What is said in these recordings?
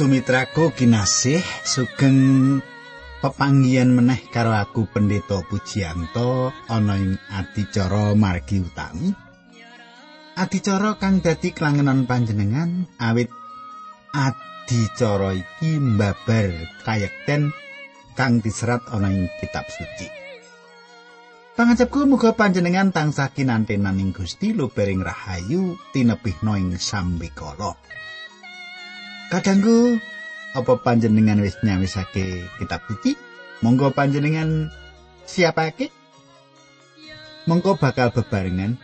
Sumitraku kinasih sugeng pepanggihan meneh karo aku Pendeta Pujianto ana ing adicara margi utami. Adicara kang dadi klangenan panjenengan awit adicara iki mbabar kayekten kang diserat ana ing kitab suci. Pangajapku muga panjenengan tansah kinantenan ing Gusti lubering rahayu tinebihna ing sambikala. Kadangku apa panjenengan wis nyawisake kitab suci? Monggo panjenengan siapake? Monggo bakal bebarengan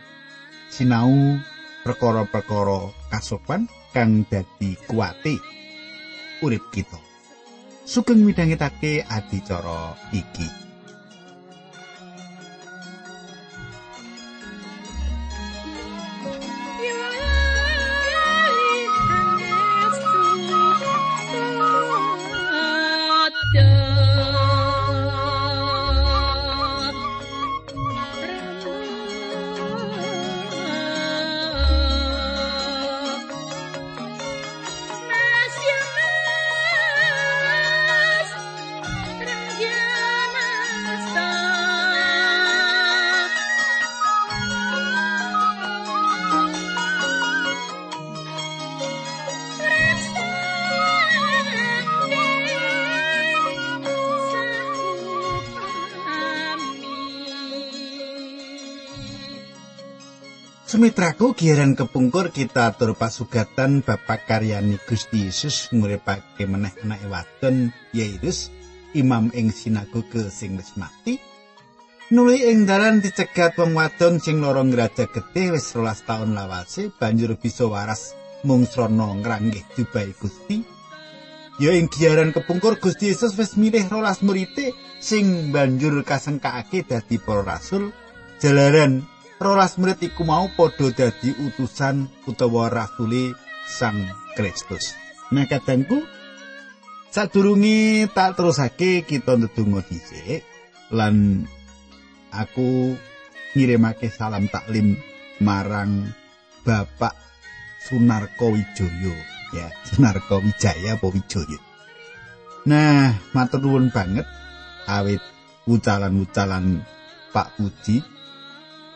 sinau perkara-perkara kasopan kang dadi kuwate urip kita. Sugeng midhangetake adicara iki. Sumitraku giaran kepungkur kita atur pasugatan Bapak karyani Gusti Yesus nguripake meneh anak wadon Yairus imam ing sinagoge sing wis mati. Nuli ing dalan dicegat wong wadon sing loro ngraja gedhe wis 12 taun lawase banjur bisa waras. Mung srana ngranggih dubai Gusti. Ya ing giaran kepungkur Gusti Yesus wis milih rolas murite sing banjur kasengkake dadi para rasul. Jalaran rolas murid iku mau padha dadi utusan utawa rasuli Sang Kristus. Nah kadangku sadurunge tak terusake kita ndedonga dhisik lan aku ngirimake salam taklim marang Bapak Sunarko Wijoyo ya Sunarko Wijaya apa Wijoyo. Nah, matur nuwun banget awit ucalan-ucalan Pak Puji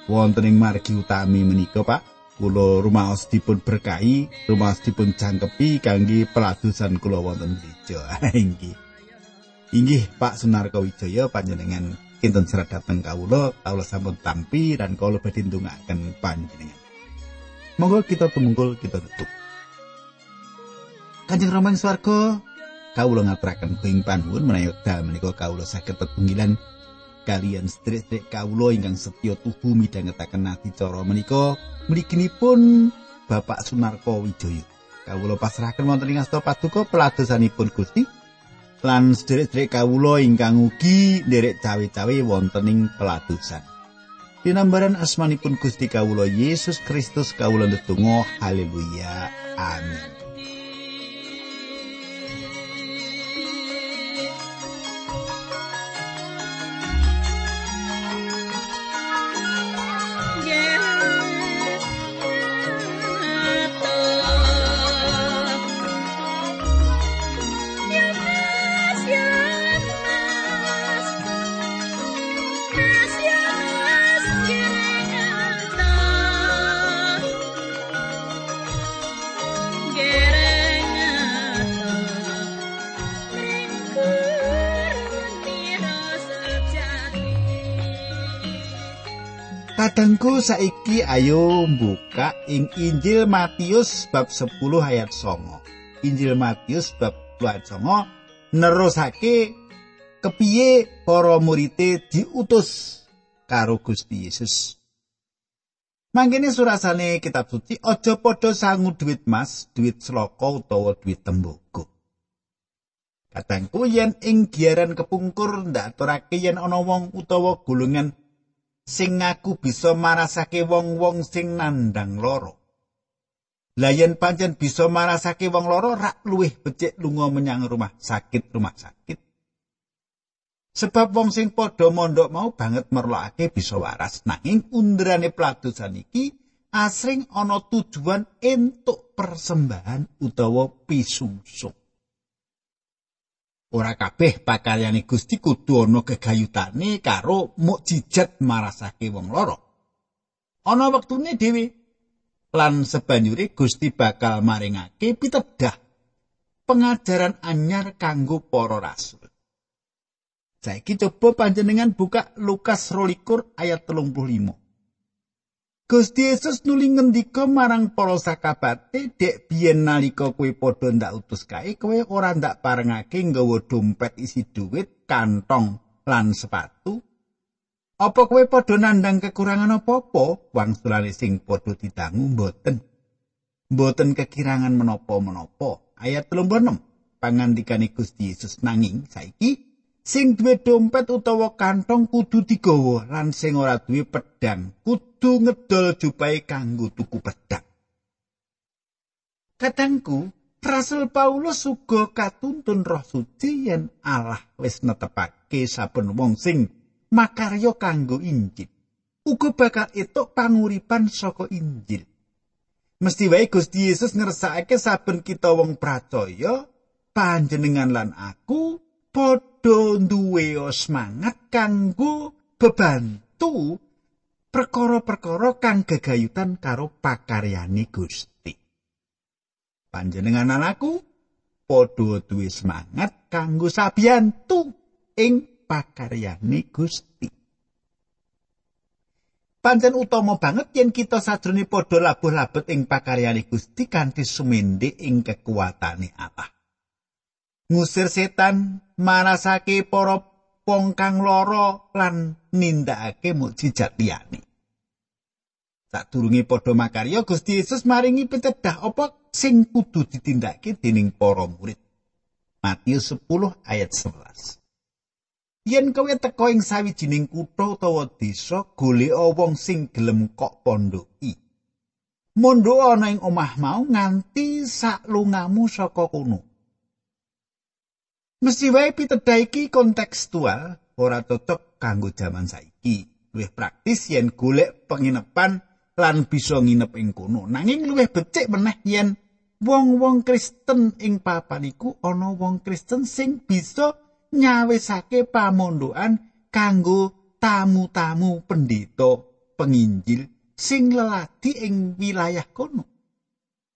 wonten ing margi utami menika Pak kula rumaos dipun berkahi rumaos dipun jangkepi kangge peladusan kula wonten gereja inggih. Inggih Pak Sunarko Wijaya panjenengan kinten serat dhateng kawula kawula sampun tampi dan kawula badhe ndongaaken panjenengan. Monggo kita tumungkul kita tutup. Kanjeng Rama ing swarga kawula ngaturaken kuing panuwun menawi dal menika kawula saged tetunggilan kalian sedherek kawula ingkang setya tuhu midhangetaken adicara menika mliginipun Bapak Sunarko Wijaya. Kawula pasrahaken wonten ing asta paduka peladosanipun Gusti lan sedherek kawula ingkang ugi nderek cawe-cawe wonten ing peladosan. Dinambaran asmanipun Gusti kawula Yesus Kristus kawula ndedonga haleluya amin. Kadangku saiki ayo buka ing Injil Matius bab 10 ayat 9. Injil Matius bab 2 ayat 9 nerusake kepiye para murite diutus karo Gusti Yesus. Mangkene surasane kitab suci aja padha sangu duit mas, duit sloka utawa duit tembogo. Kadangku yen ing giaran kepungkur ndak aturake yen ana wong utawa gulungan sing ngaku bisa marasake wong-wong sing nandang loro. Lah yen pancen bisa marasake wong loro rak luwih becik lunga menyang rumah sakit rumah sakit. Sebab wong sing padha mondok mau banget merlokake bisa waras nanging undrane peladosan iki asring ana tujuan entuk persembahan utawa pisungsung. Ora kabeh pakaryane Gusti kudu ana gegayutane karo mukjizat marasake wong loro. Ana wektune dhewe lan sebanjure Gusti bakal maringake pitedah pengajaran anyar kanggo para rasul. Saiki coba panjenengan buka Lukas 22 ayat 35. Gusti Yesus nuli ngendika marang para sakabate, "Dek biyen nalika kowe padha ndak utus kae, kowe ora ndak parengake nggawa dompet isi duit, kantong lan sepatu. Apa kowe padha nandang kekurangan apa-apa? Wangsulane sing padha ditangu mboten. Mboten kekirangan menapa-menapa." Ayat 36. Pangandikane Gusti Yesus nanging saiki sing duwe dompet utawa kantong kudu digawa lan sing ora duwe pedang kudu ngedol jupai kanggo tuku pedang. Katangku, Rasul Paulus uga katuntun Roh Suci yen Allah wis netepake saben wong sing makarya kanggo Injil. Uga bakal etuk panguripan saka Injil. Mesti wae Gusti Yesus ngersakake saben kita wong percaya panjenengan lan aku padha duwe semangat kanggo bebantu perkara-perkara kang gegayutan karo pakaryane Gusti. Panjenengan anakku padha duwe semangat kanggo sabiyantu ing pakaryane Gusti. Pancen utama banget yen kita sajroning padha labuh-labet ing pakaryane Gusti kanthi sumende ing kekuatane Allah. Ngusir setan marasake para wong kang lara lan nindakake mukjizat liyane. Sadurunge padha makarya Gusti Yesus maringi pitedah apa sing kudu ditindakake dening para murid. Matius 10 ayat 11. Yen kowe teka ing sawijining kutha utawa desa golek wong sing gelem kok pondoki. Mondho ana ing omah mau nganti sak lungamu saka kono. Mesti wae pitedah iki kontekstual ora cocok kanggo jaman saiki. Luwih praktis yen golek penginepan lan bisa nginep ing kono. Nanging luwih becik meneh yen wong-wong Kristen ing papan iku ana wong Kristen sing bisa nyawisake pamondokan kanggo tamu-tamu pendeta penginjil sing leladi ing wilayah kono.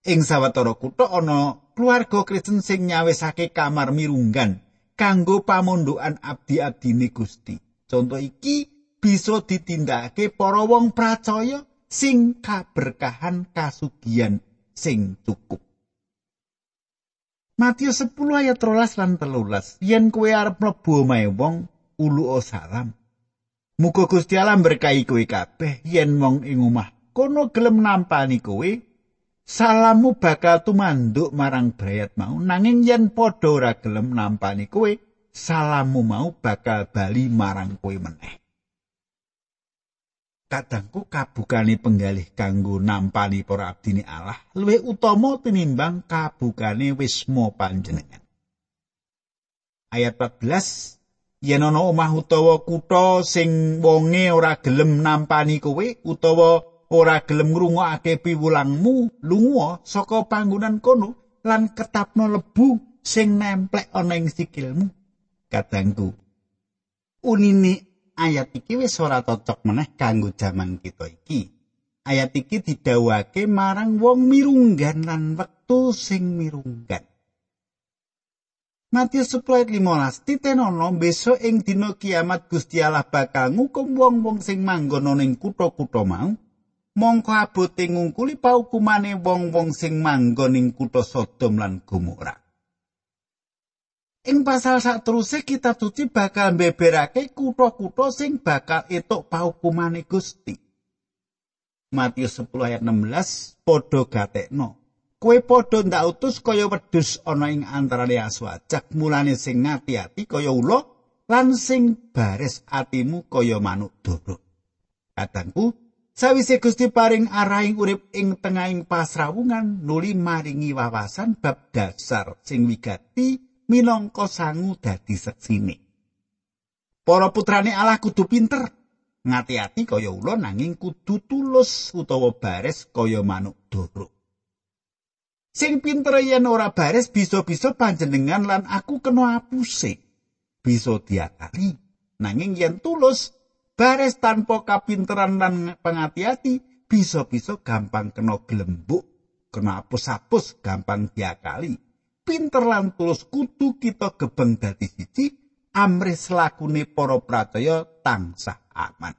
Ing sawetara kutha ana keluarga Kristen sing nyawisake kamar mirunggan kanggo pamondokan abdi-abdine Gusti. Conto iki bisa ditindakake para wong percaya sing kaberkahan kasugian sing cukup. Matius 10 ayat 13 lan 13. Yen kowe arep mlebu omahe wong, ulu salam. Muga Gusti Allah berkahi kowe kabeh yen wong ing omah kono gelem nampani kowe salammu bakal tumanduk marang brayat mau. Nanging yen padha ora gelem nampani kowe salammu mau bakal bali marang kowe meneh. Kadangku kabukane penggalih kanggo nampani para abdine Allah luwih utama tinimbang kabukane wisma panjenengan. Ayat 14 yen ana omah utawa kutha sing wonge ora gelem nampani kowe utawa ora gelem ngrungokake piwulangmu lunga saka panggonan kono lan ketapno lebu sing nemplek ana ing sikilmu. Kadangku unini ayat iki wis ora cocok meneh kanggo jaman kita iki. Ayat iki didhawuhake marang wong mirunggan lan wektu sing mirunggan. Matius 10 ayat 15 titenono besok ing dina kiamat Gusti Allah bakal ngukum wong-wong sing manggon ning kutha-kutha mau mongko abote ngungkuli paukumane wong-wong sing manggon ing kutha Sodom lan Gomora. Ing pasal sateruse kitab suci bakal mbeberake kutha-kutha sing bakal etuk paukumane Gusti. Matius 10 ayat 16 padha gatekno. Kowe padha ndak utus kaya wedhus ana ing antarane aswajak mulane sing ngati-ati kaya ula lan sing baris atimu kaya manuk doro. Kadangku Sawise Gusti paring arahing urip ing tengahing pasrawungan nuli maringi wawasan bab dasar sing wigati minangka sangu dadi seksine. Para putrane Allah kudu pinter, ngati-ati kaya ula nanging kudu tulus utawa bares kaya manuk doro. Sing pinter yen ora baris bisa-bisa panjenengan lan aku kena apuse. Bisa diakali. Nanging yen tulus baris tanpa kapinteran lan pengati-ati bisa-bisa gampang kena gelembuk, kena apus-apus gampang diakali. Pinter lan tulus kudu kita gebeng dadi siji amris lakune para pracaya tansah aman.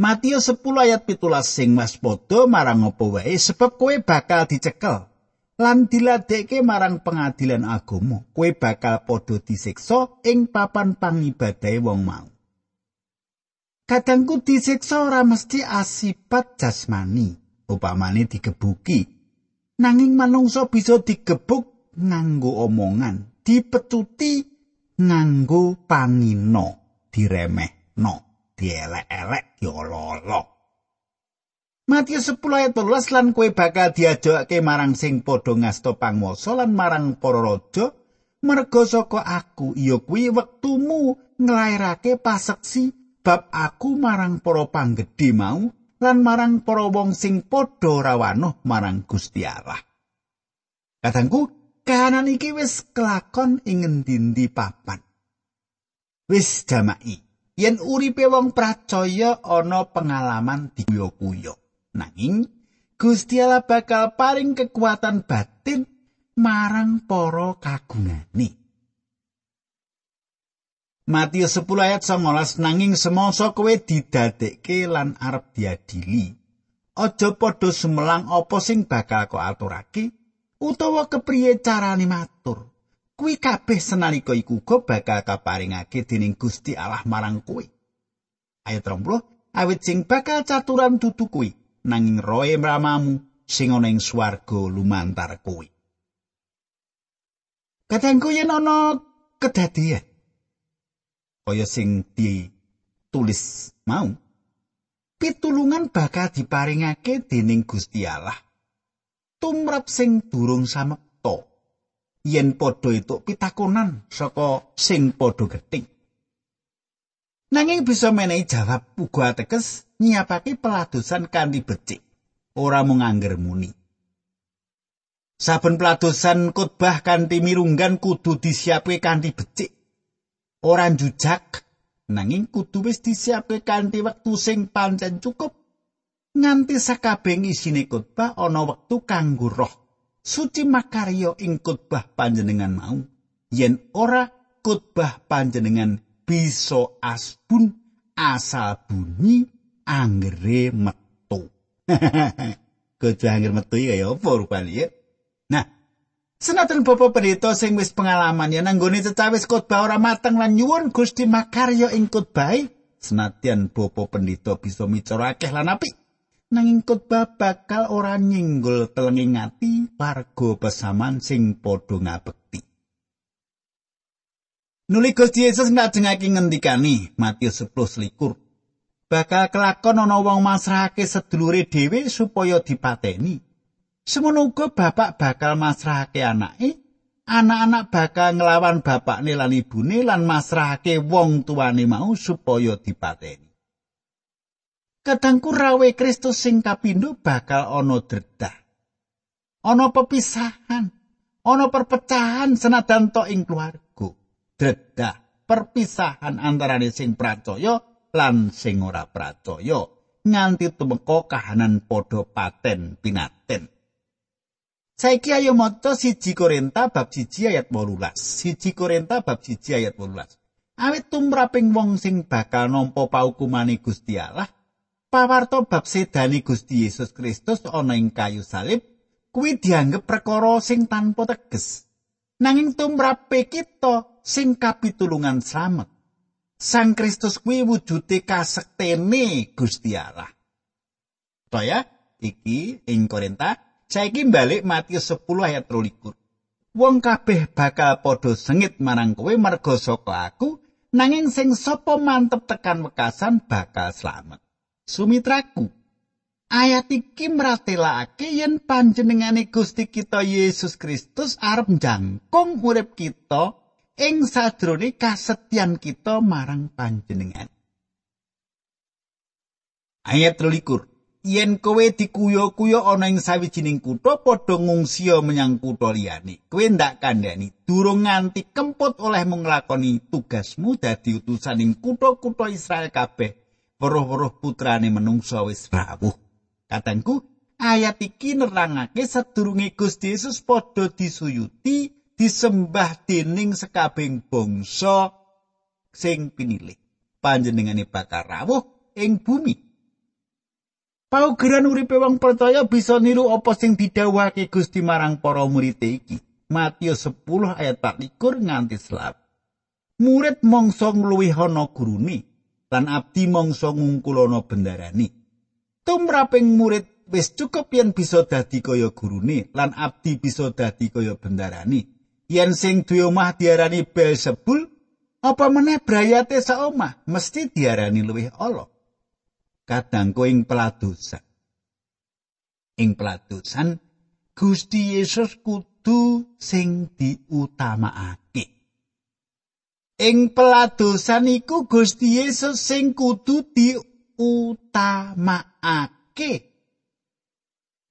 Matius 10 ayat 17 sing waspada marang apa wae sebab kowe bakal dicekel lan diladekke marang pengadilan agama kowe bakal padha disiksa ing papan pangibadahe wong mau Kadangku disiksa ora mesti asipat jasmani upamane digebuki nanging manungsa bisa digebuk nganggo omongan dipetuti nganggo pangino diremehno dielek-elek diololo. Matius 10 ayat 12 lan kue bakal diajokke marang sing padha ngasta pangwasa lan marang para raja merga saka aku iya kuwi wektumu nglairake paseksi bab aku marang para panggedhe mau lan marang para wong sing padha rawanuh marang Gusti Allah. Kadangku kahanan iki wis kelakon ing ngendi papan. Wis jamai. yen uripe wong pracaya ana pengalaman dikuyo-kuyo nanging Gusti Allah bakal paring kekuatan batin marang para kagungane Matius 10 ayat 19 nanging semangsa kowe didadekke lan arep diadili aja padha sumelang apa sing bakal kok aturake utawa kepriye carane matur kuwi kabeh senalika iku uga bakal kaparingake dening Gusti Allah marang kuwi. Ayat 30, awit sing bakal caturan dudu kuwi nanging roe mramamu sing ana ing swarga lumantar kuwi. Kadangku yen ana kedadian kaya sing ditulis mau pitulungan bakal diparingake dening Gusti Allah tumrap sing durung samekta yen padha itu pitakonan saka sing padha gething. Nanging bisa menehi jawab uga ateges nyiapake peladosan kanthi becik, ora mung angger muni. Saben peladosan khotbah kanthi mirunggan kudu disiapke kanthi becik. Ora jujak, nanging kudu wis disiapke kanthi wektu sing pancen cukup. Nganti sakabeng isine khotbah ana wektu kanggo roh. Suci makarya ing khotbah panjenengan mau. Yen ora khotbah panjenengan bisa asbun asal bunyi anggere metu. Khotbah angger metu ya apa rupane ya? Nah Senajan Bapak Pendeta sing wis pengalaman ya nanggone cecawis khotbah ora mateng lan nyuwun Gusti makarya ing khotbah senadyan Bapak Pendeta bisa micara akeh lan apik nanging khotbah bakal ora nyinggol telenging ati warga pesaman sing padha ngabekti. Nuli Gusti Yesus ngajengake ngendikani Matius 10 likur. Bakal kelakon ana wong masrahake sedulure dhewe supaya dipateni. Semono uga bapak bakal masrahake anake, anak-anak bakal nglawan bapakne lan ibune lan masrahake wong tuane mau supaya dipateni. kadangku rawe Kristus sing kapindho bakal ana dredah. Ana pepisahan, ana perpecahan senajan tok ing keluarga. Dredah, perpisahan antarane sing percaya lan sing ora percaya nganti tumeka kahanan padha paten pinaten. Saiki ayo maca siji Korinta bab 1 ayat 18. Siji Korinta bab 1 ayat 18. Awit tumraping wong sing bakal nampa paukumane Gusti Allah, pawarto bab sedani Gusti Yesus Kristus ana ing kayu salib kuwi dianggep perkara sing tanpa teges nanging tumrape kita sing kapitulungan slamet Sang Kristus kuwi wujude kasektene Gusti Allah. Toya iki ing Korinta saiki balik Matius 10 ayat 23. Wong kabeh bakal padha sengit marang kowe merga saka aku nanging sing sapa mantep tekan wekasan bakal slamet. sumitraku ayat iki mratelake yen panjenengane Gusti kita Yesus Kristus arep njangkung urip kita ing sadrone kasetyan kita marang panjenengan ayat 23 yen kowe dikuyo-kuyo ana ing sawijining kutha padha ngungsia menyang kutha liyane. Kowe ndak kandhani. Durung nganti kemput oleh nglakoni tugasmu dadi utusan ing kutha-kutha Israel kabeh. Weruh-weruh putrane menungsa wis rawuh. Katengku ayat iki nerangake sadurunge Gusti Yesus padha disuyuti disembah dening sekabeng bangsa sing pinilih panjenengane bakal rawuh ing bumi. Paugeran uripe wong percaya bisa niru apa sing didhawuhake Gusti marang para murid iki. Matius 10 ayat 24 nganti selap. Murid mongso ngluwihana gurune lan abdi mongso ngungkulana bendarani. Tumraping murid wis cukup yen bisa dadi kaya gurune lan abdi bisa dadi kaya bendarani. Yen sing duwe omah diarani Belzebul, apa meneh brayate saomah mesti diarani luwih ala kadang ing peladosan. Ing peladosan Gusti Yesus kudu sing diutamakake ing peladosan iku Gusti Yesus sing kudu diutamakake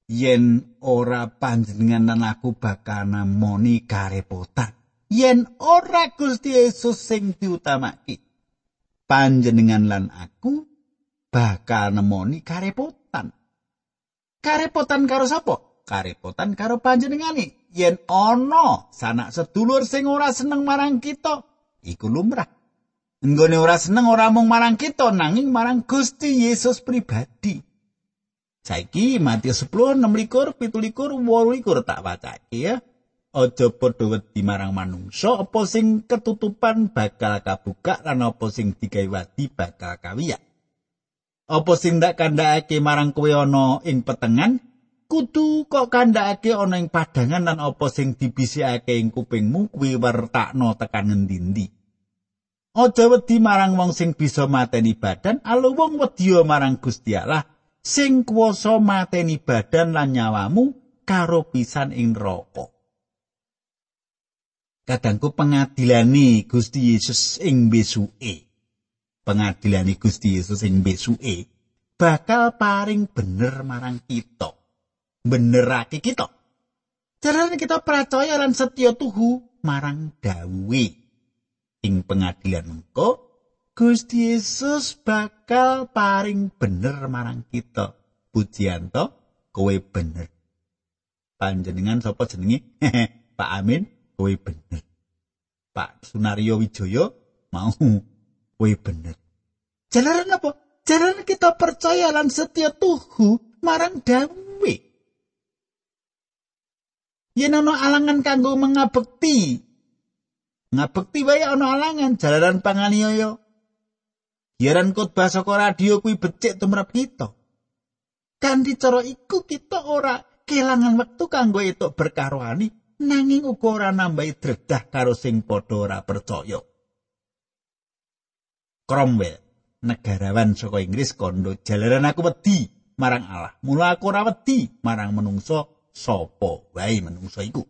yen ora panjenengan lan aku bakal namoni karepotan. Yen ora Gusti Yesus sing diutamake. Panjenengan lan aku bakal nemoni karepotan. Karepotan karo sapa? Karepotan karo panjenengane. Yen ana sanak sedulur sing ora seneng marang kita iku lumrah. Nggone ora seneng ora mung marang kita nanging marang Gusti Yesus pribadi. Saiki Matius 10 16 17 18 tak wacake ya. Aja padha wedi marang manungsa apa sing ketutupan bakal kabuka lan apa sing digawe bakal kawiyak apa sing ndak kandhakake marang kowe ana ing petengan? Kudu kok kandhakake ana ing padangan lan apa sing dibisikake ing kupingmu? Kuwi wertakno tekan ngendi-endi. Aja wedi marang wong sing bisa mateni badan alu wong wedi marang Gusti Allah. Sing kuwasa mateni badan lan nyawamu karo pisan ing neraka. Kadangku pengadilani Gusti Yesus ing besuke. Pengadilani Gusti Yesus ing besuke bakal paring bener marang kita. Benerake kita. Carane kita percaya lan setya tuhu marang dawe. Ing pengadilan mengko Gusti Yesus bakal paring bener marang kita. Pujianto kowe bener. Panjenengan sapa jenenge? Pak Amin. kowe bener. Pak Sunario Wijoyo mau kowe bener. Jalaran apa? Jalaran kita percaya lan setia tuhu marang dawe. Yen ana alangan kanggo mengabekti. Ngabekti wae ana alangan jalaran panganiaya. Yaran khotbah saka radio kuwi becik tumrap kita. Kanthi cara iku kita ora kelangan wektu kanggo etuk berkaroani nanging uga ora nambahi dredah karo sing padha ora percaya. Cromwell, negarawan saka Inggris kondo jalaran aku wedi marang Allah. Mula aku ora wedi marang menungso sapa wae menungso iku.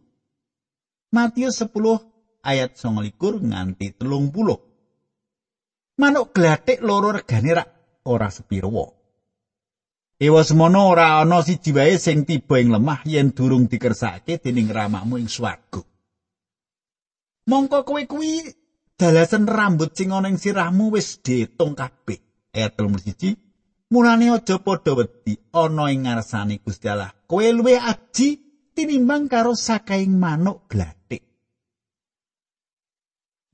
Matius 10 ayat 29 nganti 30. Manuk glathik loro regane rak ora sepiro. Ewa semono ora ana siji wae sing tiba ing lemah yen durung dikersake dening ramamu ing swarga. Mongko kowe kuwi dalasan rambut sing ana ing sirahmu wis diitung kabeh. Ayat 31. Mulane aja padha wedi ana ing ngarsane Gusti Allah. Kowe luwih aji tinimbang karo sakaing manuk glathik.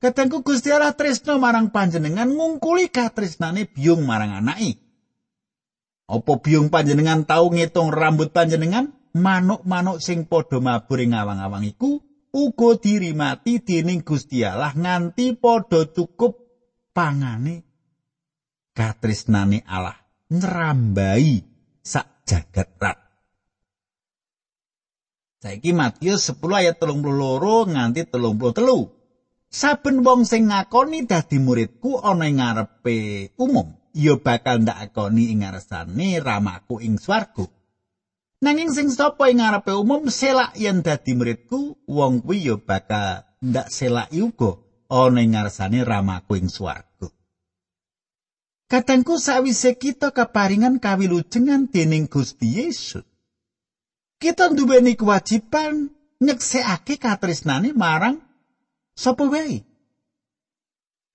Katengku Gusti Allah tresno marang panjenengan ngungkuli katresnane biyung marang anake. Apa biyung panjenengan tau ngitung rambut panjenengan? Manuk-manuk sing padha mabur ing awang-awang iku uga dirimati dening Gusti Allah nganti padha cukup pangane. Katresnane Allah nrambai sak jagat rat. Saiki Matius 10 ayat 32 nganti 33. Saben wong sing ngakoni dadi muridku ana ing ngarepe umum, ya bakal ndak akoni ing ngarsane ramaku ing swarga. Nanging sing sapa ing ngarepe umum selak yen dadi muridku, wong kuwi ya bakal ndak selak uga ana ing ngarsane ramaku ing swarga. Kadangku sawise kita kaparingan kawilujengan dening Gusti Yesus. Kita nduweni kewajiban nyeksekake katresnane marang sapa wae.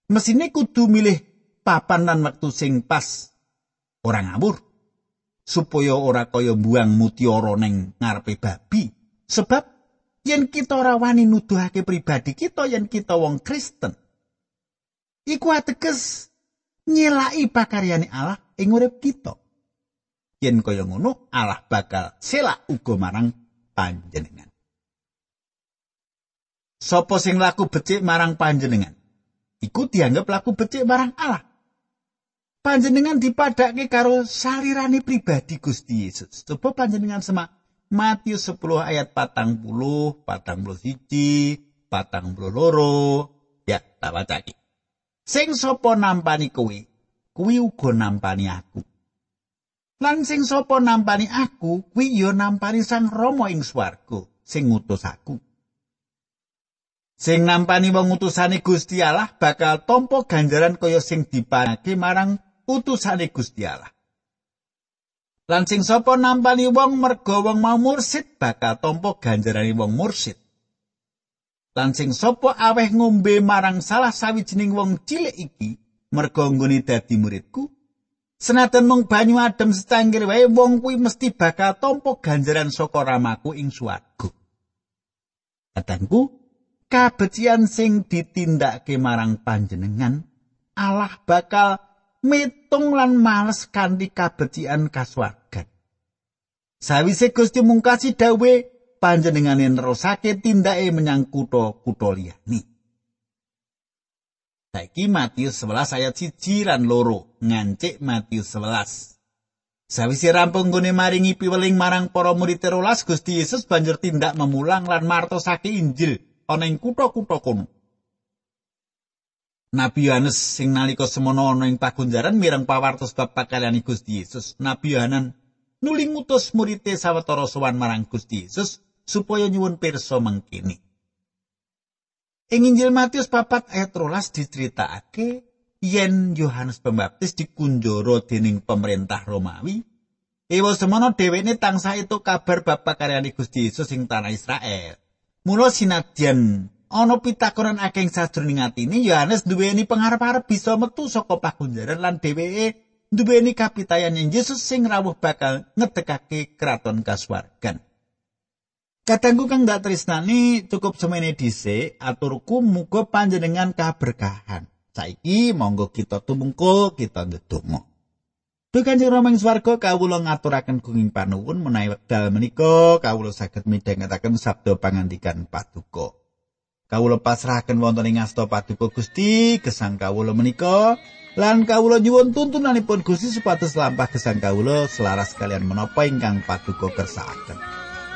Mesine kudu milih papan lan wektu sing pas ora ngawur supaya ora kaya buang mutiara ning ngarepe babi. Sebab yen kita ora wani nuduhake pribadi kita yen kita wong Kristen, iku ateges nyelaki pakaryane Allah ing urip kita. Yen kaya ngono, Allah bakal selak uga marang panjenengan. Sopo sing laku becik marang panjenengan? Iku dianggap laku becik marang Allah. Panjenengan dipadake karo salirane pribadi Gusti Yesus. Coba panjenengan semak Matius 10 ayat patang puluh, patang puluh siji, patang puluh loro. Ya, tak baca Sing sapa nampani kuwi, kuwi uga nampani aku. Lan sing sapa nampani aku, kuwi ya nampani Sang Rama ing swarga sing ngutus aku. Sing nampani wong utusane Gusti Allah bakal tampa ganjaran kaya sing dipanake marang utusane Gusti Allah. Lan sing sapa nampani wong merga wong mau mursid bakal tampa ganjarane wong mursid. lan sing sapa aweh ngombe marang salah sawijining wong cilik iki merga nggone dadi muridku senajan mung banyu adem setangkir wae wong kuwi mesti bakal tampa ganjaran saka ramaku ing swarga katangku kabecian sing ditindakake marang panjenengan Allah bakal mitung lan males kanthi kabecian kaswargan sawise Gusti mungkasi dawuh panjenengane nerusake tindake menyang kutha-kutha liyane. Saiki Matius 11 ayat 1 lan loro ngancik Matius 11. Sawise rampung gone maringi piweling marang para murid terolas Gusti Yesus banjur tindak memulang lan martosake Injil ana ing kutha-kutha kono. Nabi Yohanes sing nalika semono ana ing pagunjaran mireng pawartos bab pakalyane Gusti Yesus. Nabi Yohanes nuli ngutus murid sawetara sowan marang Gusti Yesus supaya nyuwun pirsa mengkini. Ing Injil Matius papat ayat rolas diceritakake yen Yohanes Pembaptis dikunjara dening pemerintah Romawi. Ewa semono dheweke tansah itu kabar bab pakaryane Gusti Yesus ing tanah Israel. Mula sinadyan ana pitakonan akeh sajroning atine Yohanes duweni pangarep-arep bisa metu saka pakunjaran lan dheweke duweni kapitayan yen Yesus sing rawuh bakal ngedekake kraton kasuwargan. Kadangku kang dak tresnani cukup semene dhisik aturku muga panjenengan kaberkahan. Saiki monggo kita tumungkul kita ndedonga. Duh Kanjeng Rama ing swarga kawula ngaturaken gunging panuwun menawi wekdal menika kawula saged midhangetaken sabda pangandikan paduka. Kawula pasrahaken wonten ing asta paduka Gusti gesang kawula menika lan kawula nyuwun tuntunanipun Gusti supados lampah gesang kawula selaras kalian menapa ingkang paduka kersakaken.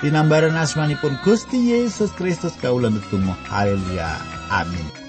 Dinambaran asmanipun Gusti Yesus Kristus kawula netunggal. Haleluya. Amin.